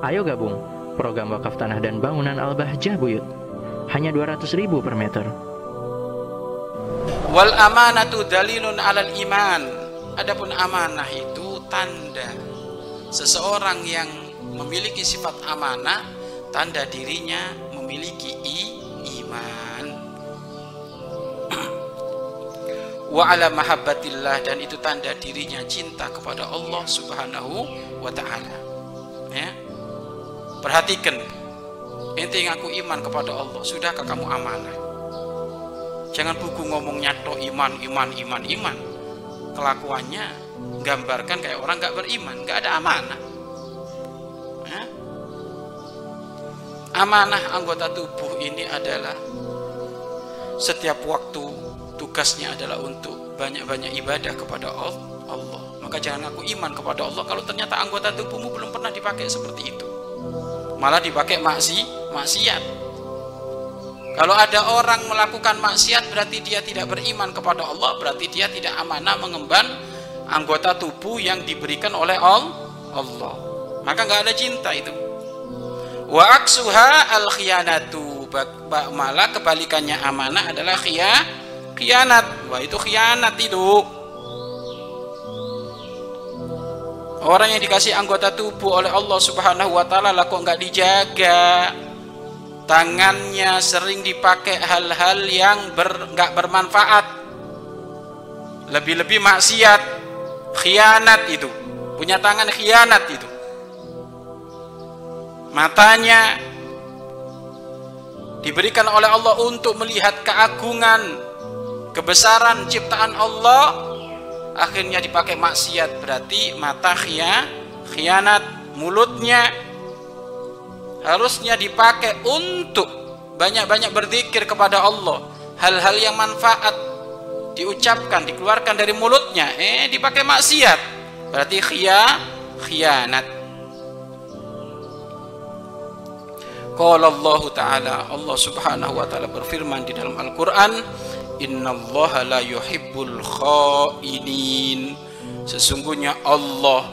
Ayo gabung program wakaf tanah dan bangunan Al-Bahjah Buyut. Hanya 200 ribu per meter. Wal amanatu dalilun alal iman. Adapun amanah itu tanda seseorang yang memiliki sifat amanah, tanda dirinya memiliki i, iman. Wa ala mahabbatillah dan itu tanda dirinya cinta kepada Allah Subhanahu wa taala. Ya. Perhatikan. Ente ngaku iman kepada Allah, sudahkah kamu amanah? Jangan buku ngomongnya toh iman, iman, iman, iman. Kelakuannya gambarkan kayak orang nggak beriman, nggak ada amanah. Hah? Amanah anggota tubuh ini adalah setiap waktu tugasnya adalah untuk banyak-banyak ibadah kepada Allah. Maka jangan ngaku iman kepada Allah kalau ternyata anggota tubuhmu belum pernah dipakai seperti itu. Malah dipakai maksi, maksiat. Kalau ada orang melakukan maksiat berarti dia tidak beriman kepada Allah, berarti dia tidak amanah mengemban anggota tubuh yang diberikan oleh Allah. Maka nggak ada cinta itu. Wa aksuha al khianatu. Malah kebalikannya amanah adalah khia, khianat. Wah itu khianat itu. Orang yang dikasih anggota tubuh oleh Allah Subhanahu wa taala lah kok nggak dijaga. Tangannya sering dipakai hal-hal yang ber, nggak bermanfaat. Lebih-lebih maksiat, khianat itu. Punya tangan khianat itu. Matanya diberikan oleh Allah untuk melihat keagungan, kebesaran ciptaan Allah akhirnya dipakai maksiat berarti mata khia, khianat mulutnya harusnya dipakai untuk banyak-banyak berzikir kepada Allah. Hal-hal yang manfaat diucapkan dikeluarkan dari mulutnya eh dipakai maksiat. Berarti khia khianat. Qala Allah Ta'ala Allah Subhanahu wa taala berfirman di dalam Al-Qur'an innallaha la yuhibbul khainin. Sesungguhnya Allah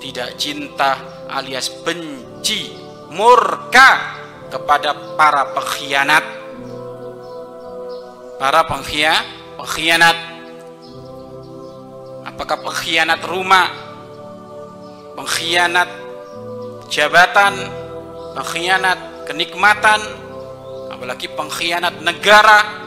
tidak cinta alias benci murka kepada para pengkhianat. Para pengkhia pengkhianat. Apakah pengkhianat rumah? Pengkhianat jabatan? Pengkhianat kenikmatan? Apalagi pengkhianat negara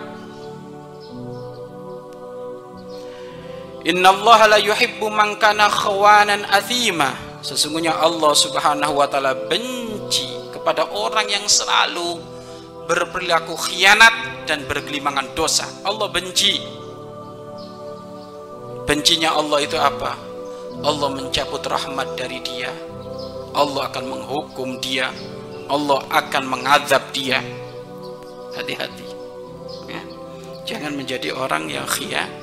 Inna Allah la yuhibbu man kana khawanan athima. Sesungguhnya Allah subhanahu wa ta'ala benci kepada orang yang selalu berperilaku khianat dan bergelimangan dosa. Allah benci. Bencinya Allah itu apa? Allah mencabut rahmat dari dia. Allah akan menghukum dia. Allah akan mengazab dia. Hati-hati ya. jangan menjadi orang yang khia